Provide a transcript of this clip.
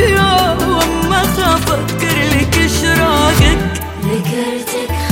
بيوم ما خاف اذكر لك اشراقك ذكرتك